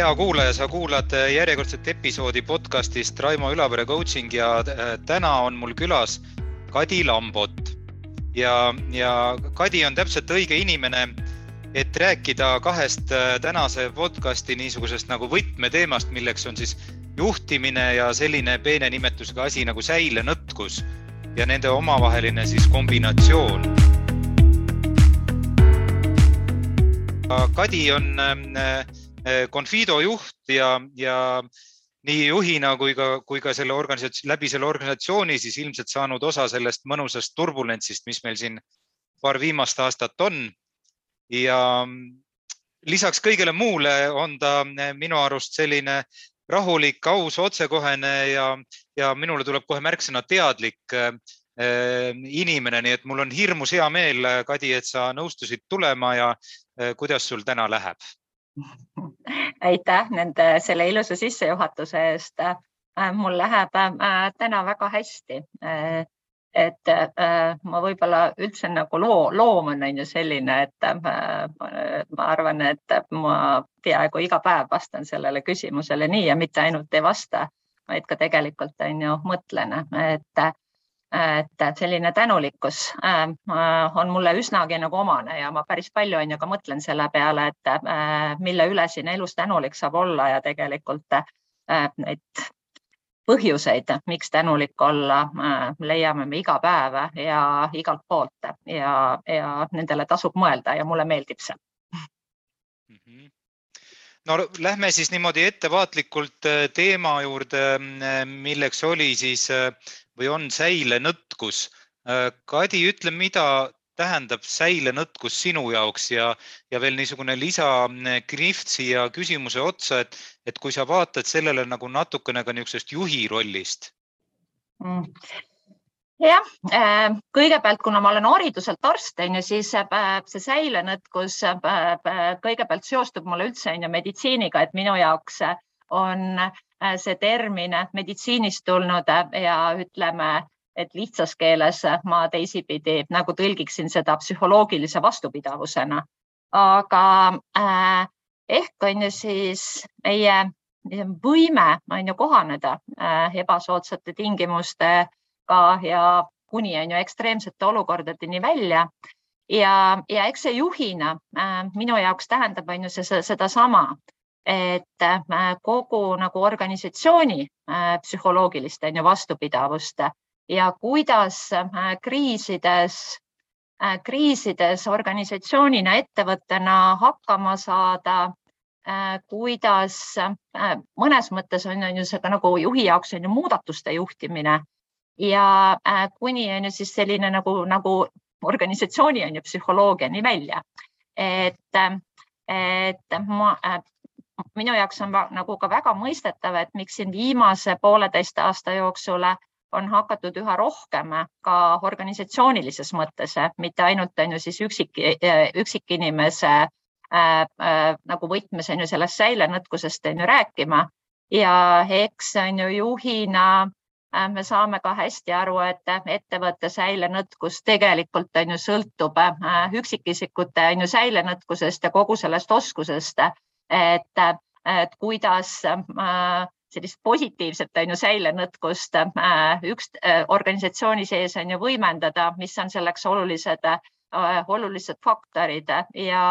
hea kuulaja, sa kuulad järjekordset episoodi podcastist Raimo Ülavere coaching ja äh, täna on mul külas Kadi Lambot. ja, ja Kadi on täpselt õige inimene, et rääkida kahest äh, tänase podcasti niisugusest nagu võtmeteemast, milleks on siis juhtimine ja selline peene nimetusega asi nagu säilenõtkus ja nende omavaheline siis kombinatsioon. Kadi on äh, Confido juht ja, ja nii juhina kui ka, kui ka selle organisatsiooni, läbi selle organisatsiooni siis ilmselt saanud osa sellest mõnusast turbulentsist, mis meil siin paar viimast aastat on. ja lisaks kõigele muule on ta eh, minu arust selline rahulik, aus, otsekohene ja, ja minule tuleb kohe märksõna teadlik äh, inimene, nii et mul on hirmus hea meel, Kadi, et sa nõustusid tulema ja äh, kuidas sul täna läheb aitäh nende, selle ilusa sissejuhatuse eest. Äh, mul läheb äh, täna väga hästi. Äh, et ma võib-olla üldse nagu loo, loom on, on ju selline, et ma arvan, et ma peaaegu iga päev vastan sellele küsimusele nii ja mitte ainult ei vasta, vaid ka tegelikult on ju mõtlen, et et selline tänulikkus äh, on mulle üsnagi nagu omane ja ma päris palju on ju ka mõtlen selle peale, et äh, mille üle siin elus tänulik saab olla ja tegelikult äh, neid põhjuseid, miks tänulik olla, leiame me iga päev ja igalt poolt ja, ja nendele tasub mõelda ja mulle meeldib see mm. -hmm no lähme siis niimoodi ettevaatlikult teema juurde, milleks oli siis või on säilenõtkus. Äh, Kadi, ütle, mida tähendab säilenõtkus sinu jaoks ja, ja veel niisugune lisakrift äh, siia küsimuse otsa, et, et kui sa vaatad sellele nagu natukene ka niisugusest juhi rollist mm jah, äh, kõigepealt, kuna ma olen hariduselt arst, on ju, siis see säilenõtkus kõigepealt seostub mulle üldse on ju meditsiiniga, et minu jaoks on Äh, see termin meditsiinist tulnud äh, ja ütleme, et lihtsas keeles ma teisipidi nagu tõlgiksin seda psühholoogilise vastupidavusena. aga äh, ehk on ju siis meie võime on ju kohaneda äh, ebasoodsate tingimustega ja kuni on ju ekstreemsete olukordadeni välja ja, ja eks see juhina äh, minu jaoks tähendab, on ju see sedasama et äh, kogu nagu organisatsiooni äh, psühholoogilist on ju vastupidavust ja kuidas äh, kriisides, kriisides organisatsioonina, ettevõttena hakkama saada. kuidas mõnes mõttes on, on ju see ka nagu juhi jaoks on ju muudatuste juhtimine ja kuni on ju siis selline nagu, nagu organisatsiooni on ju psühholoogiani välja. et, et ma minu jaoks on nagu ka väga mõistetav, et miks siin viimase pooleteist aasta jooksul on hakatud üha rohkem ka organisatsioonilises mõttes, mitte ainult on ju siis üksik, üksikinimese äh, äh, nagu võtmes on ju sellest säilenõtkusest on ju rääkima. Ja eks on ju juhina äh, me saame ka hästi aru, et ettevõtte säilenõtkus tegelikult on ju sõltub äh, üksikisikute on ju säilenõtkusest ja kogu sellest oskusest et, et kuidas äh, sellist positiivset on ju säilenõtkust äh, üks äh, organisatsiooni sees on ju võimendada, mis on selleks olulised olulised faktorid ja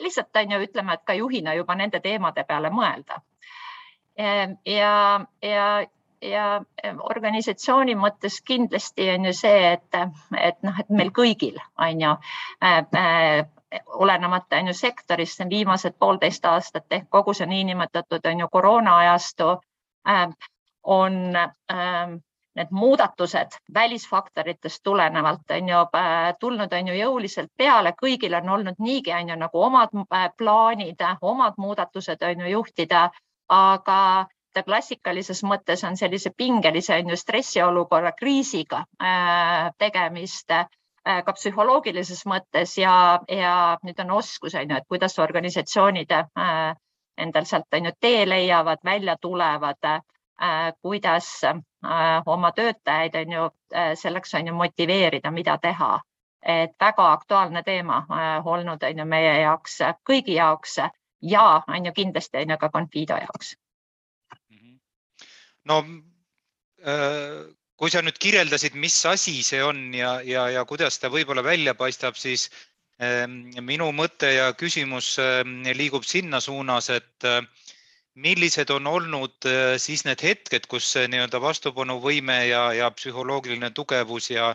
lihtsalt on ju ütleme, et ka juhina juba nende teemade peale mõelda. ja, ja, ja organisatsiooni mõttes kindlasti on ju see, et, et noh, et meil kõigil on ju olenemata on ju sektorist, see on viimased poolteist aastat ehk kogu see niinimetatud on ju koroona ajastu äh, on äh, need muudatused välisfaktoritest tulenevalt on ju äh, tulnud, on ju jõuliselt peale, kõigil on olnud niigi on ju nagu omad äh, plaanid, omad muudatused on ju juhtida, aga ta klassikalises mõttes on sellise pingelise on ju stressiolukorra kriisiga äh, tegemist ka psühholoogilises mõttes ja, ja nüüd on oskus on ju, et kuidas organisatsioonid äh, endal sealt on ju tee leiavad, välja tulevad, äh, kuidas oma töötajaid on ju selleks on ju motiveerida, mida teha. et väga aktuaalne teema olnud on ju meie jaoks, kõigi jaoks ja on ju kindlasti on ju ka Confido jaoks. no kui sa nüüd kirjeldasid, mis asi see on ja, ja, ja kuidas ta võib-olla välja paistab, siis ehm, minu mõte ja küsimus ehm, liigub sinna suunas, et eh, millised on olnud siis need hetked, kus nii-öelda vastupanuvõime ja, ja psühholoogiline tugevus ja,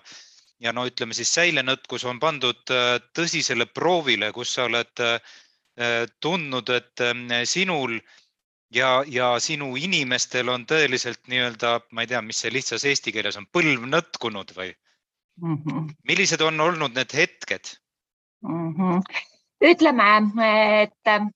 ja no ütleme siis säilenõtkus on pandud tõsisele proovile, kus sa oled tundnud, et sinul ja, ja sinu inimestel on tõeliselt nii-öelda, ma ei tea, mis see lihtsas eesti keeles on, põlv nõtkunud või mm? -hmm. millised on olnud need hetked mm? -hmm. ütleme, et,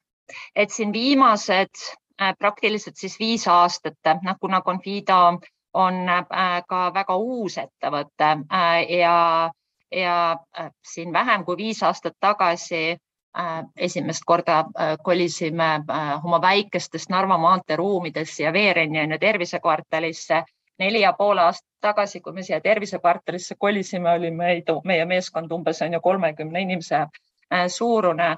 et siin viimased äh, praktiliselt siis viis aastat, noh, kuna Confido on äh, ka väga uus ettevõte äh, ja, ja siin vähem kui viis aastat tagasi esimest korda äh, kolisime äh, oma väikestest Narva maantee ruumidesse ja ju tervisekvartalisse. neli ja pool aastat tagasi, kui me siia tervisekvartalisse kolisime, oli meid, meie meeskond umbes on ju kolmekümne inimese suurune.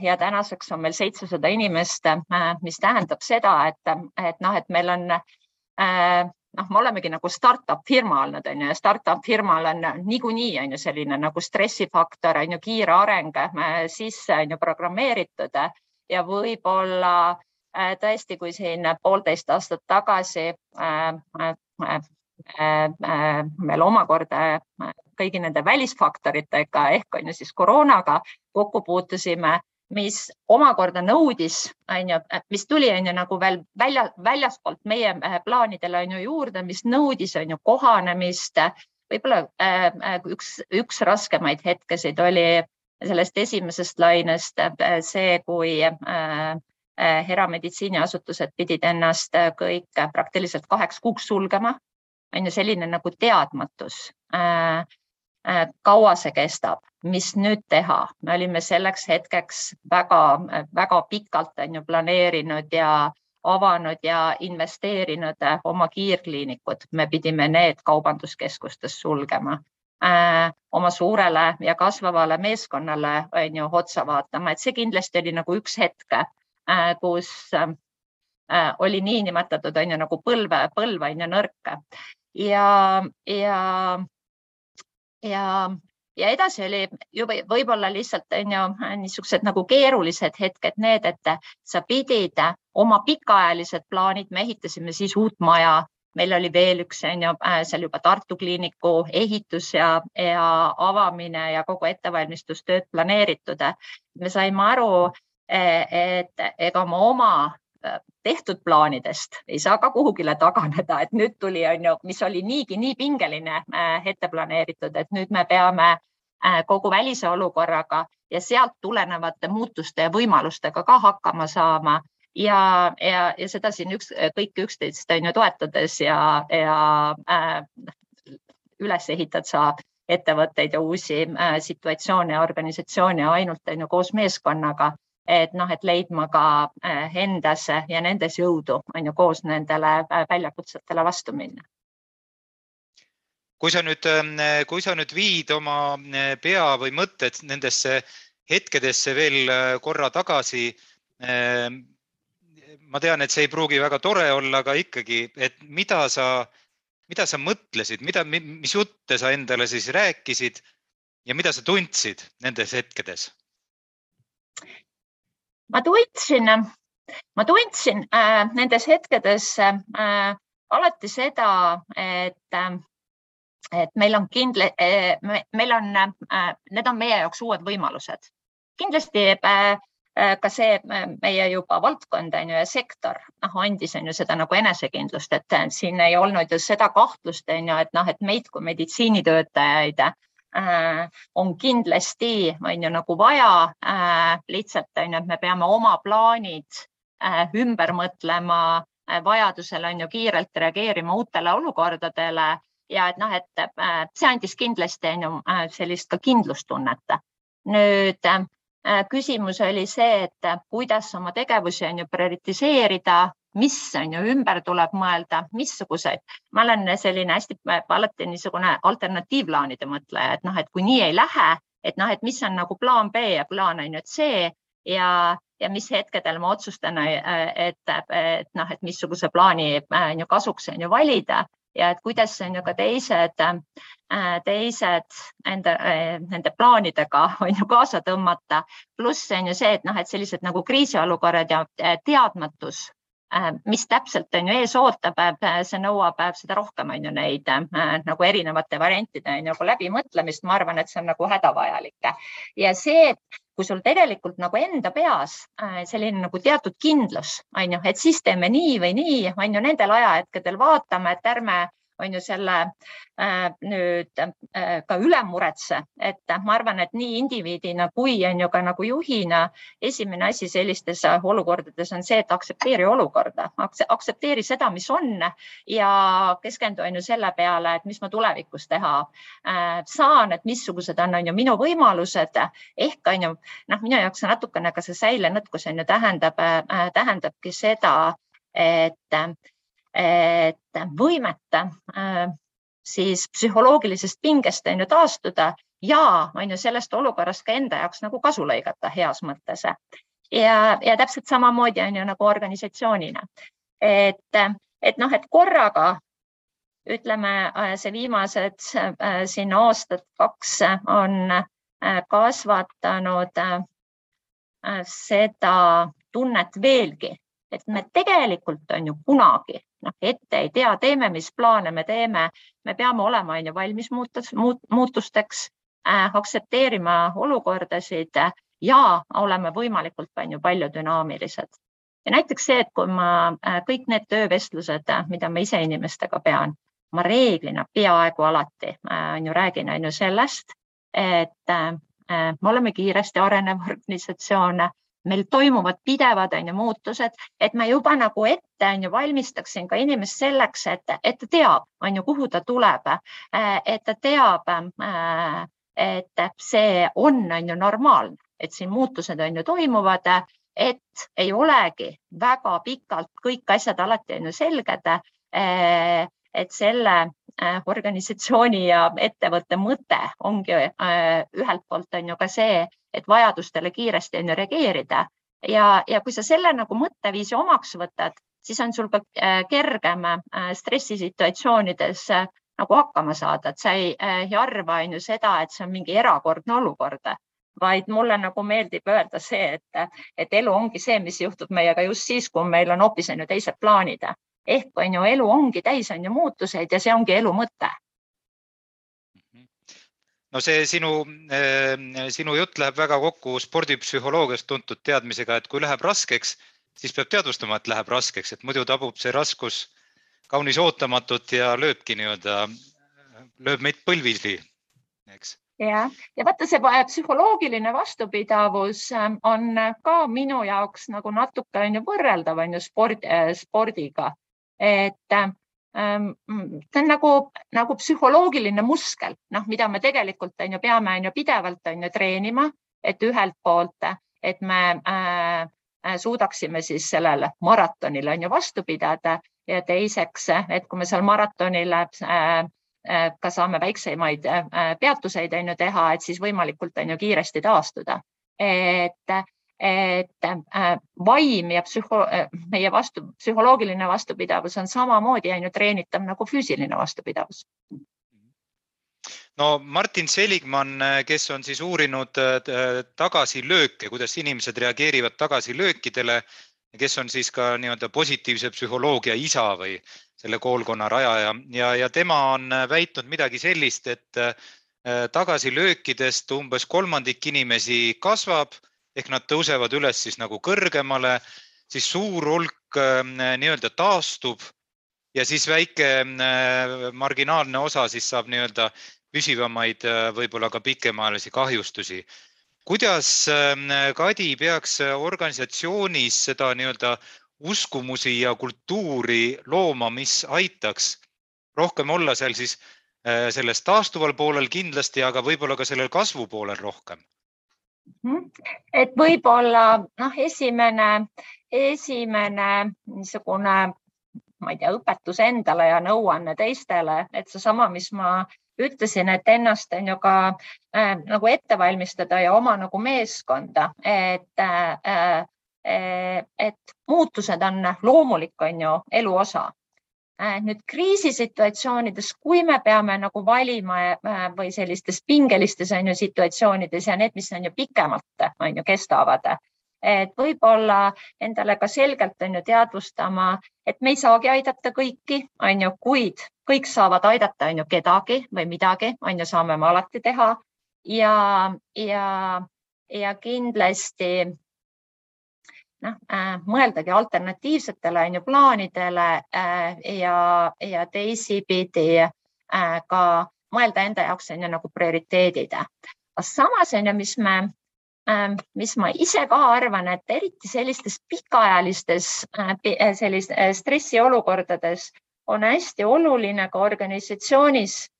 ja tänaseks on meil seitsesada inimest, mis tähendab seda, et, et noh, et meil on noh, me olemegi nagu startup firma olnud, on ju, ja startup firmal on niikuinii on ju selline nagu stressifaktor on ju kiire areng sisse on ju programmeeritud. Ja võib-olla äh, tõesti, kui siin poolteist aastat tagasi äh, äh, meil omakorda kõigi nende välisfaktoritega ehk on ju siis koroonaga kokku puutusime mis omakorda nõudis, on ju, mis tuli, on ju nagu veel välja, väljaspoolt meie äh, plaanidele on ju juurde, mis nõudis, on ju kohanemist. võib-olla äh, äh, üks, üks raskemaid hetkesid oli sellest esimesest lainest äh, see, kui äh, äh, erameditsiiniasutused pidid ennast kõik praktiliselt kaheks kuuks sulgema. on ju selline nagu teadmatus äh, Äh, kaua see kestab, mis nüüd teha, me olime selleks hetkeks väga-väga pikalt on ju planeerinud ja avanud ja investeerinud äh, oma kiirkliinikud, me pidime need kaubanduskeskustes sulgema. Äh,. oma suurele ja kasvavale meeskonnale on ju otsa vaatama, et see kindlasti oli nagu üks hetk äh,, kus oli niinimetatud on ju nagu põlve, põlv on ju nõrk. Ja, ja ja, ja edasi oli ju võib-olla lihtsalt on ju niisugused nagu keerulised hetked, need, et sa pidid oma pikaajalised plaanid, me ehitasime siis uut maja, meil oli veel üks on ju seal juba Tartu kliiniku ehitus ja, ja avamine ja kogu ettevalmistustööd planeeritud. me saime aru, et ega ma oma tehtud plaanidest ei saa ka kuhugile taganeda, et nüüd tuli, on ju, mis oli niigi nii pingeline ette planeeritud, et nüüd me peame kogu välise olukorraga ja sealt tulenevate muutuste ja võimalustega ka hakkama saama. Ja, ja, ja seda siin üks, kõike üksteist on ju toetades ja, ja äh, üles ehitad sa ettevõtteid ja uusi äh, situatsioone ja organisatsioone ainult on ju koos meeskonnaga. Et noh, et leidma ka äh, endas ja nendes jõudu on ju koos nendele äh, väljakutsetele vastu minna kui sa nüüd, ähm, kui sa nüüd viid oma äh, pea või mõtted nendesse hetkedesse veel korra tagasi. Ähm, ma tean, et see ei pruugi väga tore olla, aga ikkagi, et mida sa, mida sa mõtlesid, mida, mis jutte sa endale siis rääkisid ja mida sa tundsid nendes hetkedes? ma tundsin, ma tundsin äh, nendes hetkedes äh, alati seda, et äh,, et meil on kindla- äh,, meil on äh,, need on meie jaoks uued võimalused. kindlasti äh ka see meie juba valdkond on ju ja sektor noh, andis on ju seda nagu enesekindlust, et siin ei olnud ju seda kahtlust on ju, et noh, et meid kui meditsiinitöötajaid Äh, on kindlasti on ju nagu vaja äh, lihtsalt on ju, et me peame oma plaanid äh, ümber mõtlema, vajadusel on ju kiirelt reageerima uutele olukordadele ja et noh, et see andis kindlasti on ju sellist ka kindlustunnet. nüüd küsimus oli see, et kuidas oma tegevusi on ju prioritiseerida mis on ju ümber tuleb mõelda, missuguseid, ma olen selline hästi alati niisugune alternatiivplaanide mõtleja, et noh, et kui nii ei lähe, et noh, et mis on nagu plaan B ja plaan on ju C ja, ja mis hetkedel ma otsustan, et, et noh, et missuguse plaani on ju kasuks on ju valida ja et kuidas on ju ka teised, teised enda, nende plaanidega on ju kaasa tõmmata. pluss on ju see, et noh, et sellised nagu kriisiolukorrad ja teadmatus Äh, mis täpselt on ju ees ootab, äh, see nõuab äh, seda rohkem on ju neid nagu erinevate variantide nagu läbimõtlemist, ma arvan, et see on nagu hädavajalik ja see, et kui sul tegelikult nagu enda peas selline nagu teatud kindlus on ju, et siis teeme nii või nii, on ju nendel ajahetkedel vaatame, et ärme on ju selle äh, nüüd äh, ka üle muretse, et ma arvan, et nii indiviidina kui on ju ka nagu juhina esimene asi sellistes olukordades on see, et aktsepteeri olukorda, aktsepteeri seda, mis on ja keskendu on ju selle peale, et mis ma tulevikus teha äh, saan, et missugused on, on ju minu võimalused ehk on ju noh, minu jaoks natukene ka see säilenõtkus on ju tähendab, tähendabki seda, et et võimet äh, siis psühholoogilisest pingest on ju taastuda ja on ju sellest olukorrast ka enda jaoks nagu kasu lõigata heas mõttes. ja, ja täpselt samamoodi on ju nagu organisatsioonina, et, et noh, et korraga ütleme, äh, see viimased äh, siin aastad kaks on kasvatanud seda tunnet veelgi, et me tegelikult on ju kunagi noh, ette ei tea, teeme, mis plaane me teeme, me peame olema, on ju, valmis muutus, muut, muutusteks äh,, aktsepteerima olukordasid ja oleme võimalikult on ju palju dünaamilised. ja näiteks see, et kui ma äh, kõik need töövestlused, mida ma ise inimestega pean, ma reeglina peaaegu alati äh, on ju räägin, on ju sellest, et äh, me oleme kiiresti arenev organisatsioon meil toimuvad pidevad on ju muutused, et ma juba nagu ette on ju valmistaksin ka inimest selleks, et, et ta teab, on ju, kuhu ta tuleb, et ta teab, et see on, on ju normaalne, et siin muutused on ju toimuvad, et ei olegi väga pikalt kõik asjad alati on ju selged. et selle organisatsiooni ja ettevõtte mõte ongi ühelt poolt on ju ka see, et vajadustele kiiresti on ju reageerida. Ja, ja kui sa selle nagu mõtteviisi omaks võtad, siis on sul ka äh, kergem äh, stressisituatsioonides äh, nagu hakkama saada, et sa ei, ei arva on ju seda, et see on mingi erakordne olukord, vaid mulle nagu meeldib öelda see, et, et elu ongi see, mis juhtub meiega just siis, kui meil on hoopis on ju teised plaanid. Ehk on ju elu ongi täis on ju muutuseid ja see ongi elu mõte no see sinu, ehm, sinu jutt läheb väga kokku spordipsühholoogiast tuntud teadmisega, et kui läheb raskeks, siis peab teadvustama, et läheb raskeks, et muidu tabub see raskus kaunis ootamatult ja lööbki nii-öelda, lööb meid põlvili, eks. ja, ja vaata, see psühholoogiline vastupidavus ehm, on ka minu jaoks nagu natuke on ju võrreldav on ju sport, spordiga, et Ehm, mm, see on nagu, nagu psühholoogiline muskel, noh, mida me tegelikult on ju, peame on ju pidevalt on ju treenima, et ühelt poolt, et me äh, äh, suudaksime siis sellele maratonile on ju vastu pidada ja teiseks, et kui me seal maratonil äh, äh, ka saame väiksemaid äh, peatuseid on ju teha, et siis võimalikult on ju kiiresti taastuda. et et äh, vaim ja psühho, äh, meie vastu, psühholoogiline vastupidavus on samamoodi on ju treenitav nagu füüsiline vastupidavus. no Martin Seligman, kes on siis uurinud äh, tagasilööke, kuidas inimesed reageerivad tagasilöökidele, kes on siis ka nii-öelda positiivse psühholoogia isa või selle koolkonna rajaja ja, ja tema on väitnud midagi sellist, et tagasilöökidest umbes kolmandik inimesi kasvab ehk nad tõusevad üles siis nagu kõrgemale, siis suur hulk ähm, nii-öelda taastub ja siis väike äh, marginaalne osa siis saab nii-öelda püsivamaid, äh, võib-olla ka pikemaajalisi kahjustusi. kuidas ähm, Kadi peaks organisatsioonis seda nii-öelda uskumusi ja kultuuri looma, mis aitaks rohkem olla seal siis äh, selles taastuval poolel kindlasti, aga võib-olla ka sellel kasvu poolel rohkem. Et võib-olla noh, esimene, esimene niisugune, ma ei tea, õpetus endale ja nõuanne teistele, et seesama, mis ma ütlesin, et ennast on ju ka äh, nagu ette valmistada ja oma nagu meeskonda, et äh, äh, et muutused on loomulik, on ju elu osa nüüd kriisisituatsioonides, kui me peame nagu valima äh, või sellistes pingelistes on ju situatsioonides ja need, mis on ju pikemalt on ju kestavad, et võib-olla endale ka selgelt on ju teadvustama, et me ei saagi aidata kõiki, on ju, kuid kõik saavad aidata, on ju, kedagi või midagi, on ju, saame me alati teha. Ja, ja, ja kindlasti noh äh,, mõeldagi alternatiivsetele on ju plaanidele äh, ja, ja teisipidi äh, ka mõelda enda jaoks on ju nagu prioriteedid. samas on ju, mis me Ähm, mis ma ise ka arvan, et eriti sellistes pikaajalistes äh, äh, sellist äh, stressiolukordades on hästi oluline ka organisatsioonis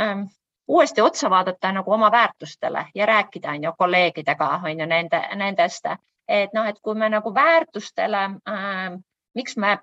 ähm, uuesti otsa vaadata nagu oma väärtustele ja rääkida on ju kolleegidega on ju nende, nendest, et noh, et kui me nagu väärtustele äh,, miks me,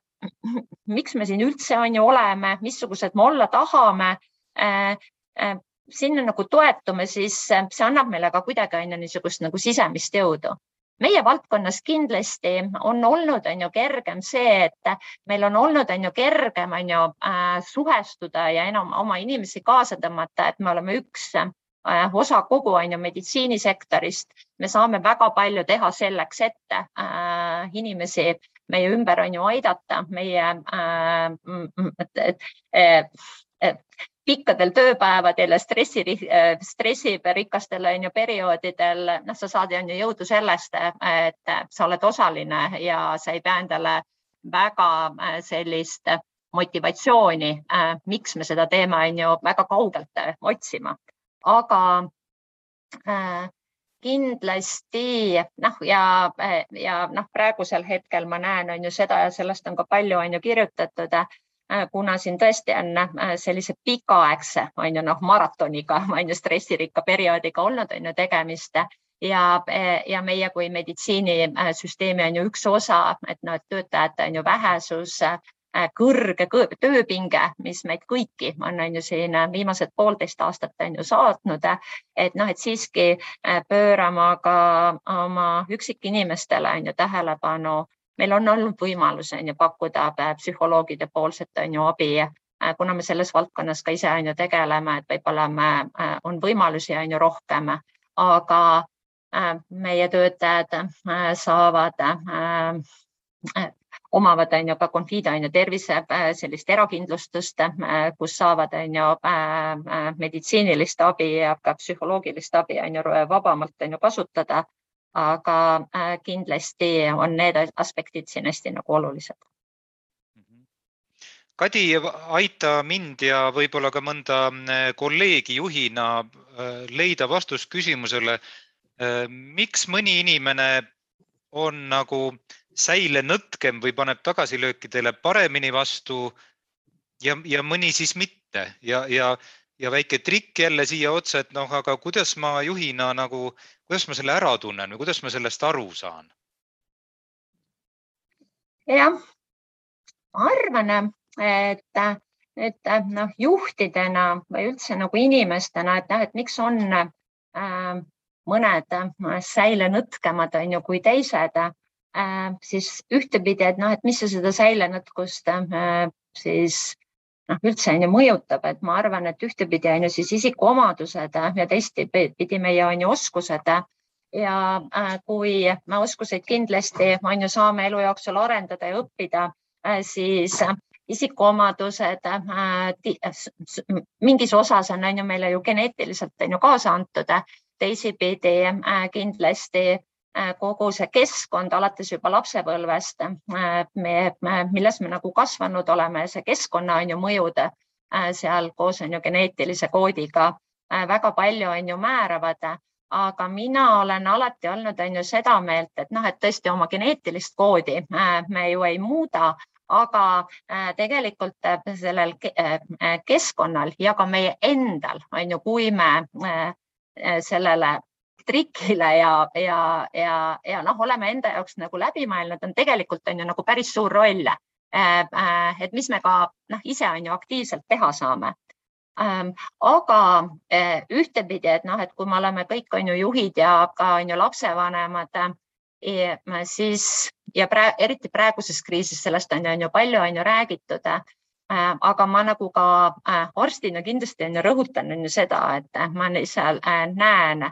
miks me siin üldse on ju oleme, missugused me olla tahame äh,, äh, sinna nagu toetume, siis äh, see annab meile ka kuidagi on ju niisugust nagu sisemist jõudu. meie valdkonnas kindlasti on olnud, on ju kergem see, et meil on olnud, on ju kergem, on ju äh, suhestuda ja enam oma inimesi kaasa tõmmata, et me oleme üks äh, osa kogu on ju meditsiinisektorist. me saame väga palju teha selleks, et äh, inimesi meie ümber on ju aidata, meie äh, pikkadel tööpäevadel ja stressi, stressirikastel on ju perioodidel, noh, sa saad on ju jõudu sellest, et sa oled osaline ja sa ei pea endale väga äh, sellist motivatsiooni, äh, miks me seda teeme, on ju väga kaugelt äh, otsima. Aga äh, kindlasti noh, ja, ja noh, praegusel hetkel ma näen, on ju seda ja sellest on ka palju on ju kirjutatud Äh, kuna siin tõesti on äh, sellise pikaaegse, on ju noh, maratoniga, on ju stressirikka perioodiga olnud, on ju tegemist. Ja, äh, ja meie kui meditsiinisüsteemi on ju üks osa, et noh, et töötajate on ju vähesus, kõrge tööpinge, mis meid kõiki on, on ju siin viimased poolteist aastat on ju saatnud, et noh, et siiski pöörama ka oma üksikinimestele on ju tähelepanu. Meil on olnud võimalus on ju pakkuda äh, psühholoogide poolset on ju abi, äh, kuna me selles valdkonnas ka ise on ju tegeleme, et võib-olla me, äh, on võimalusi on ju rohkem, aga meie töötajad saavad omavad on ju ka Confida on ju tervise sellist erakindlustust, kus saavad on ju meditsiinilist abi ja ka psühholoogilist abi on ju vabamalt on ju kasutada. Aga äh, kindlasti on need aspektid siin hästi nagu olulised. Kadi, aita mind ja võib-olla ka mõnda äh, kolleegi juhina äh, leida vastust küsimusele, miks mõni inimene on nagu säile nõtkem või paneb tagasilöökidele paremini vastu ja, ja mõni siis mitte ja, ja, ja väike trikk jälle siia otsa, et noh, aga kuidas ma juhina nagu kuidas ma selle ära tunnen või kuidas ma sellest aru saan? jah, ma arvan, et, et noh, juhtidena või üldse nagu inimestena, et noh, et miks on äh, mõned säile nõtkemad on ju kui teised siis ühtepidi, et noh, et mis sa seda säilenõtkust äh, siis noh, üldse on ju mõjutab, et ma arvan, et ühtepidi on ju siis isikuomadused ja teistpidi meie on ju oskused. Ja äh, kui me oskuseid kindlasti on ju saame elu jooksul arendada ja õppida, äh, siis isikuomadused äh, mingis osas on, on ju meile ju geneetiliselt on ju kaasa antud, teisipidi kindlasti Äh, kogu see keskkond alates juba lapsepõlvest, äh, milles me nagu kasvanud oleme, see keskkonna on ju mõjud äh, seal koos on ju geneetilise koodiga väga palju on ju määravad, aga mina olen alati olnud, on ju seda meelt, et noh, et tõesti oma geneetilist koodi me ju ei muuda, aga tegelikult sellel keskkonnal ja ka meie endal on ju, kui me sellele trikile ja, ja, ja, ja noh, oleme enda jaoks nagu läbi mõelnud, on tegelikult on ju nagu päris suur roll. Äh, äh, et mis me ka noh, ise on ju aktiivselt teha saame. Ähm, aga äh, ühtepidi, et noh, et kui me oleme kõik on ju juhid ja ka on ju lapsevanemad, siis ja pra eriti praeguses kriisis sellest on ju, on ju palju on ju räägitud. aga ma nagu ka arstina kindlasti on ju rõhutan on ju seda, et ma seal näen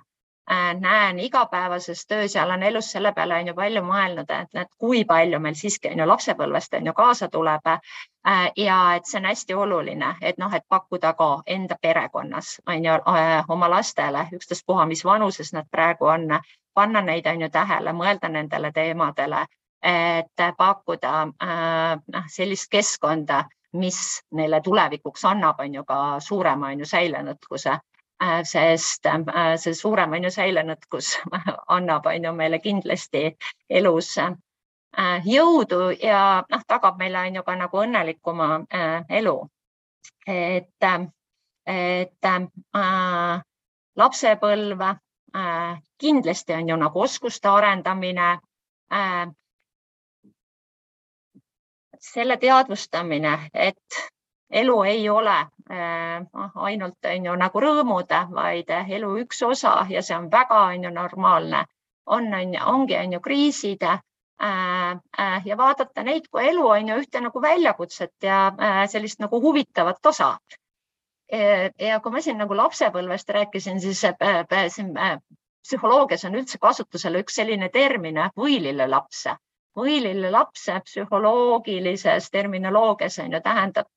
näen igapäevases töös ja olen elus selle peale on ju palju mõelnud, et, et kui palju meil siiski on ju lapsepõlvest on ju kaasa tuleb. Äh, ja et see on hästi oluline, et noh, et pakkuda ka enda perekonnas on ju äh, oma lastele, ükstaspuha, mis vanuses nad praegu on, panna neid on ju tähele, mõelda nendele teemadele, et pakkuda noh, sellist keskkonda, mis neile tulevikuks annab, on ju ka suurema on ju säilenõtkuse Äh, sest äh, see suurem on ju säilenõtkus annab, on ju meile kindlasti elus äh, jõudu ja noh, tagab meile on ju ka nagu õnnelikuma elu. et, et äh, lapsepõlv äh, kindlasti on ju nagu oskuste arendamine äh,. selle teadvustamine, et elu ei ole äh, ainult on ju nagu rõõmud, vaid elu üks osa ja see on väga on ju normaalne. on, on, ongi on ju kriisid äh, äh, ja vaadata neid kui elu on ju ühte nagu väljakutset ja sellist nagu huvitavat osa. ja kui ma siin nagu lapsepõlvest rääkisin, siis siin psühholoogias on üldse kasutusel üks selline termin võilillelaps võilillelaps psühholoogilises terminoloogias on ju tähendab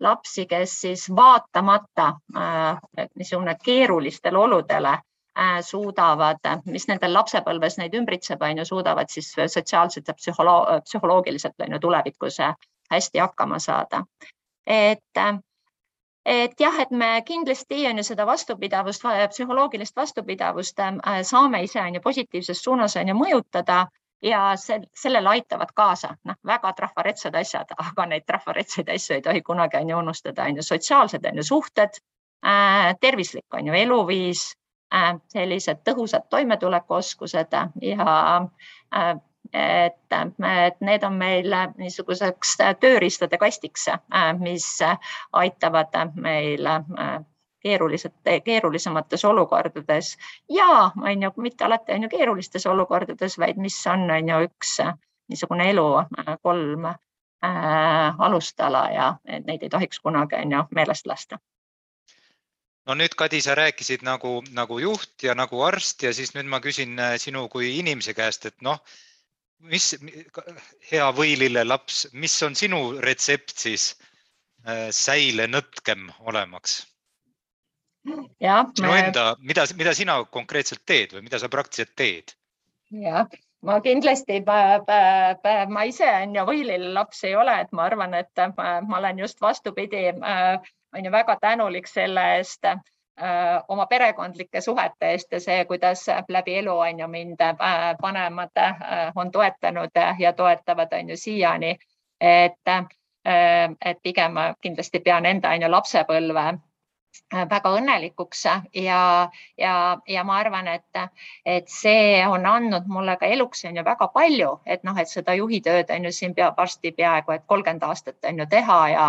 lapsi, kes siis vaatamata äh, niisugune keerulistele oludele äh, suudavad, mis nendel lapsepõlves neid ümbritseb, on ju, suudavad siis sotsiaalselt ja psühholoog psühholoogiliselt on ju tulevikus äh, hästi hakkama saada. et et jah, et me kindlasti on ju seda vastupidavust, psühholoogilist vastupidavust saame ise on ju positiivses suunas on ju mõjutada ja sel, sellele aitavad kaasa noh, väga trafaretsed asjad, aga neid trafaretseid asju ei tohi kunagi on ju unustada, on ju sotsiaalsed on ju suhted äh,, tervislik on ju eluviis äh,, sellised tõhusad toimetulekuoskused ja äh, et, et need on meil niisuguseks tööriistade kastiks, äh, mis aitavad meil äh, keerulised, keerulisemates olukordades ja on ju mitte alati on ju keerulistes olukordades, vaid mis on, on ju üks niisugune elu äh, kolm äh, alustala ja neid ei tohiks kunagi on ju meelest lasta no nüüd, Kadi, sa rääkisid nagu, nagu juht ja nagu arst ja siis nüüd ma küsin äh, sinu kui inimese käest, et noh, mis hea võilille laps, mis on sinu retsept siis äh, säile nõtkem olemaks? Jah. sinu enda, mida, mida sina konkreetselt teed või mida sa praktiliselt teed? jah, ma kindlasti, ma ise on ju võililine laps ei ole, et ma arvan, et ma, ma olen just vastupidi, on ju väga tänulik selle eest oma perekondlike suhete eest ja see, kuidas läbi elu on ju mind vanemad on toetanud ja toetavad on ju siiani. et, et pigem ma kindlasti pean enda on ju lapsepõlve Äh, väga õnnelikuks ja, ja, ja ma arvan, et, et see on andnud mulle ka eluks on ju väga palju, et noh, et seda juhitööd on ju siin peab varsti peaaegu et kolmkümmend aastat on ju teha ja,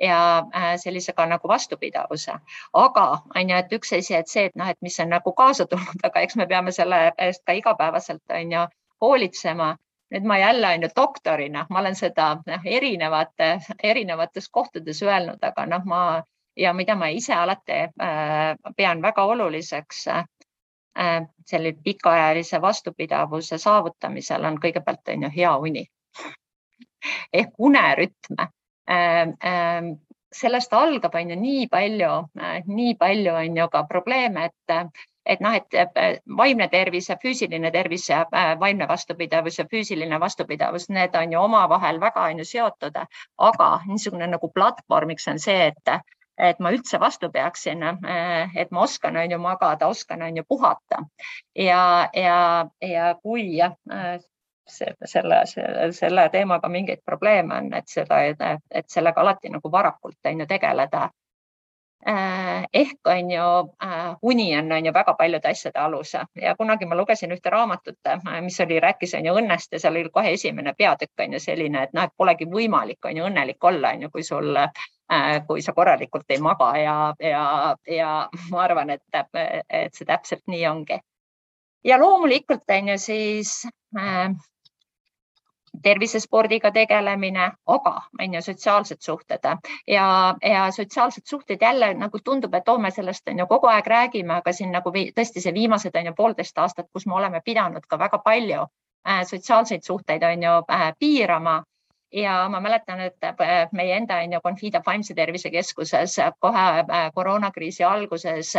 ja äh, sellise ka nagu vastupidavuse. aga on ju, et üks asi, et see, et noh, et mis on nagu kaasa tulnud, aga eks me peame selle eest ka igapäevaselt on ju hoolitsema nüüd ma jälle on ju doktorina, ma olen seda noh, erinevate, erinevates kohtades öelnud, aga noh, ma ja mida ma ise alati äh, pean väga oluliseks äh, selle pikaajalise vastupidavuse saavutamisel on kõigepealt on ju hea uni ehk unerütm. Äh, sellest algab on ju nii palju, nii palju on ju ka probleeme, et et noh, et vaimne tervis ja füüsiline tervis ja vaimne vastupidavus ja füüsiline vastupidavus, need on ju omavahel väga on ju seotud, aga niisugune nagu platvormiks on see, et et ma üldse vastu peaksin, eh, et ma oskan, on ju magada, oskan, on ju puhata ja, ja, ja kui eh, selle, selle, selle teemaga mingeid probleeme on, et seda, et sellega alati nagu varakult on ju tegeleda. Eh, ehk on ju uni on, on ju väga paljude asjade alus ja kunagi ma lugesin ühte raamatut, mis oli, rääkis on ju õnnest ja seal oli kohe esimene peatükk on ju selline, et noh, et polegi võimalik on ju õnnelik olla, on ju, kui sul kui sa korralikult ei maga ja, ja, ja ma arvan, et, et see täpselt nii ongi. ja loomulikult on ju siis äh, tervisespordiga tegelemine, aga on ju sotsiaalsed suhted. Ja, ja sotsiaalsed suhted jälle nagu tundub, et oo, me sellest on ju kogu aeg räägime, aga siin nagu tõesti see viimased on ju poolteist aastat, kus me oleme pidanud ka väga palju äh, sotsiaalseid suhteid on ju äh, piirama. Ja ma mäletan, et äh, meie enda on ju Confida Vaimse Tervise Keskuses kohe koroonakriisi alguses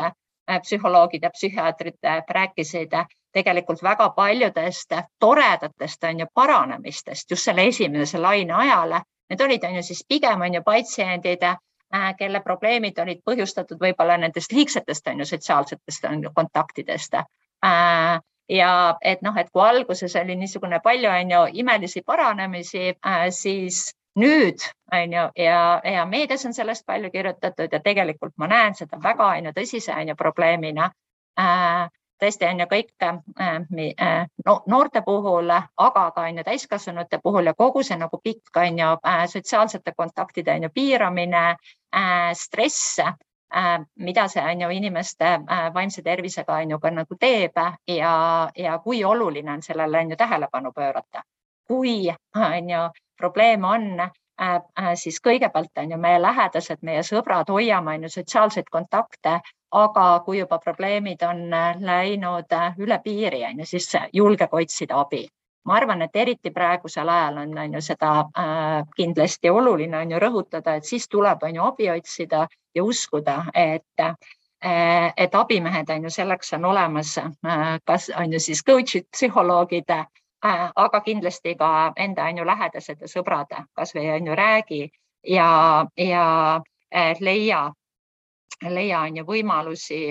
psühholoogid ja psühhiaatrid rääkisid tegelikult väga paljudest toredatest on ju paranemistest just selle esimese laine ajal. Need olid on ju siis pigem on ju patsiendid, kelle probleemid olid põhjustatud võib-olla nendest liigsetest on ju sotsiaalsetest on ju kontaktidest ja et noh, et kui alguses oli niisugune palju on ju imelisi paranemisi, äh, siis nüüd on ju ja, ja meedias on sellest palju kirjutatud ja tegelikult ma näen seda väga on ju tõsise on ju probleemina äh, tõesti on ju kõik äh, no, noorte puhul, aga ka on ju täiskasvanute puhul ja kogu see nagu pikk on ju sotsiaalsete kontaktide on ju piiramine, stress Äh, mida see on ju inimeste äh, vaimse tervisega on ju ka nagu teeb ja, ja kui oluline on sellele on ju tähelepanu pöörata. kui on ju probleem on, äh, siis kõigepealt on ju meie lähedased, meie sõbrad, hoiame on ju sotsiaalseid kontakte, aga kui juba probleemid on läinud üle piiri, on ju, siis julgege otsida abi. Ma arvan, et eriti praegusel ajal on, on ju seda äh, kindlasti oluline on ju rõhutada, et siis tuleb, on ju abi otsida ja uskuda, et äh, et abimehed on ju selleks on olemas äh,, kas on ju siis coach'id, psühholoogid äh,, aga kindlasti ka enda on ju lähedased ja sõbrad, kasvõi on ju räägi ja, ja äh, leia, leia on ju võimalusi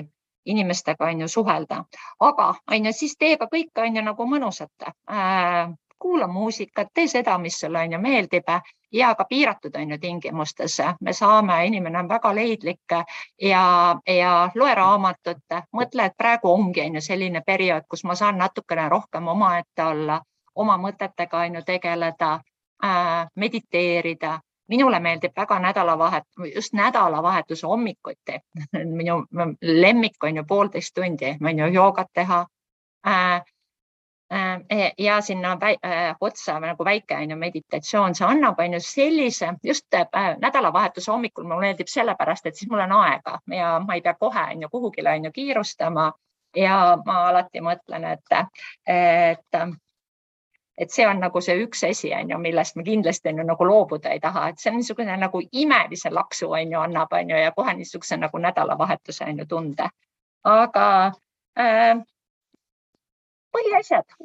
inimestega on ju suhelda, aga on ju siis tee ka kõike on ju nagu mõnusat äh,. Kuula muusikat, tee seda, mis sulle on ju meeldib ja ka piiratud on ju tingimustes me saame, inimene on väga leidlik ja, ja loe raamatut, mõtle, et praegu ongi on ju selline periood, kus ma saan natukene rohkem omaette olla, oma mõtetega on ju tegeleda äh,, mediteerida minule meeldib väga nädalavahet, just nädalavahetuse hommikuti. minu lemmik on ju poolteist tundi, on ju joogat teha äh,. Äh, ja sinna äh, otsa nagu väike on ju meditatsioon, see annab on ju sellise just äh, nädalavahetuse hommikul mulle meeldib sellepärast, et siis mul on aega ja ma ei pea kohe on ju kuhugile on ju kiirustama ja ma alati mõtlen, et, et et see on nagu see üks asi, on ju, millest me kindlasti on ju nagu loobuda ei taha, et see on niisugune nagu imelise laksu on ju annab, on ju, ja kohe niisuguse nagu nädalavahetuse on ju tunde. aga äh, põhiasjad,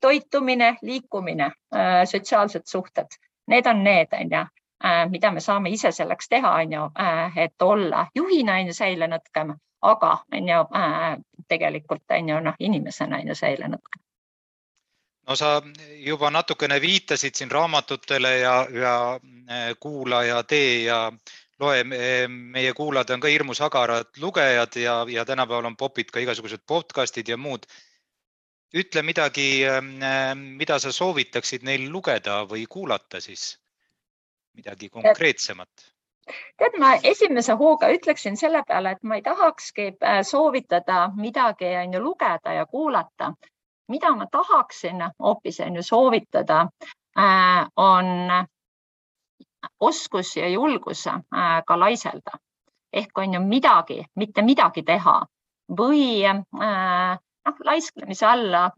toitumine, liikumine äh,, sotsiaalsed suhted, need on need, on ju äh,, mida me saame ise selleks teha, on ju äh,, et olla juhina on ju säilenõtkem, aga on ju tegelikult on ju noh, inimesena on ju säilenõtkem no sa juba natukene viitasid siin raamatutele ja, ja kuula ja tee ja loe, meie kuulajad on ka hirmus agarad lugejad ja, ja tänapäeval on popid ka igasugused podcast'id ja muud. Ütle midagi, äh, mida sa soovitaksid neil lugeda või kuulata siis, midagi konkreetsemat. tead, ma esimese hooga ütleksin selle peale, et ma ei tahakski äh, soovitada midagi on ju lugeda ja kuulata, mida ma tahaksin hoopis on ju soovitada, äh, on oskus ja julgus äh, ka laiselda. Ehk on ju midagi, mitte midagi teha. Või äh, noh, laisklemise alla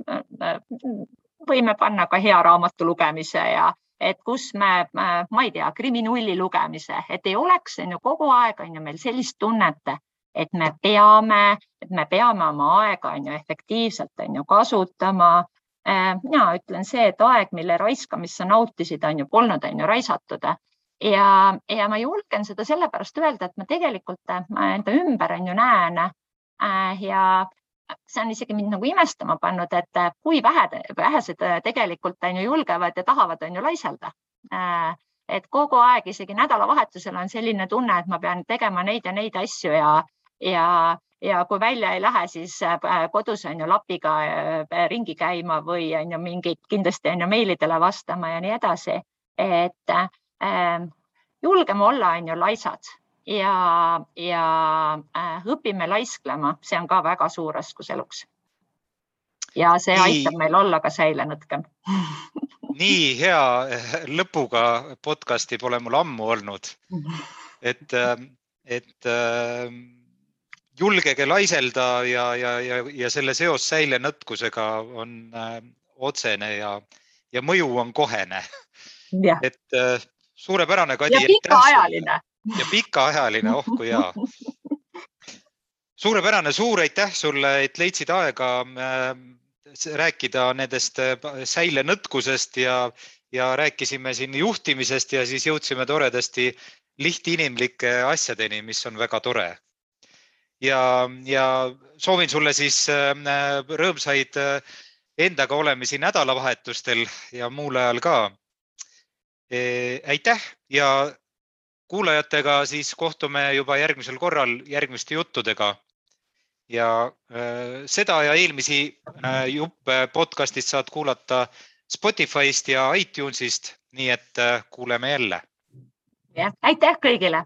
võime panna ka hea raamatu lugemise ja et kus me, ma ei tea, kriminulli lugemise, et ei oleks on ju kogu aeg on ju meil sellist tunnet, et me peame, et me peame oma aega on ju efektiivselt on ju kasutama. Äh, mina ütlen see, et aeg, mille raiskamist sa nautisid, on ju polnud, on ju raisatud ja, ja ma julgen seda sellepärast öelda, et ma tegelikult ma enda ümber on ju näen äh, ja see on isegi mind nagu imestama pannud, et kui vähe, vähesed tegelikult on ju julgevad ja tahavad on ju laiselda äh, et kogu aeg, isegi nädalavahetusel on selline tunne, et ma pean tegema neid ja neid asju ja, ja, ja kui välja ei lähe, siis äh, kodus on ju lapiga äh, ringi käima või on ju mingid, kindlasti on ju meilidele vastama ja nii edasi. et ähm, julgeme olla, on ju, laisad ja, ja äh, õpime laisklema, see on ka väga suur oskus eluks. ja see nii. aitab meil olla ka säilenõtkem nii hea lõpuga podcast'i pole mul ammu olnud. et, et julgege laiselda ja, ja, ja, ja selle seos säilenõtkusega on äh, otsene ja, ja mõju on kohene. et äh, suurepärane, Kadi. ja pikaajaline. Ja pikaajaline, oh kui hea. suurepärane, suur aitäh sulle, et leidsid aega äh, rääkida nendest äh, säilenõtkusest ja, ja rääkisime siin juhtimisest ja siis jõudsime toredasti lihtinimlike asjadeni, mis on väga tore ja, ja soovin sulle siis äh, rõõmsaid äh, endaga olemisi nädalavahetustel ja muul ajal ka. E, aitäh ja kuulajatega siis kohtume juba järgmisel korral järgmiste juttudega. ja äh, seda ja eelmisi juppe podcast'ist saad kuulata Spotify'st ja iTunes'ist, nii et kuuleme jälle. jah, aitäh kõigile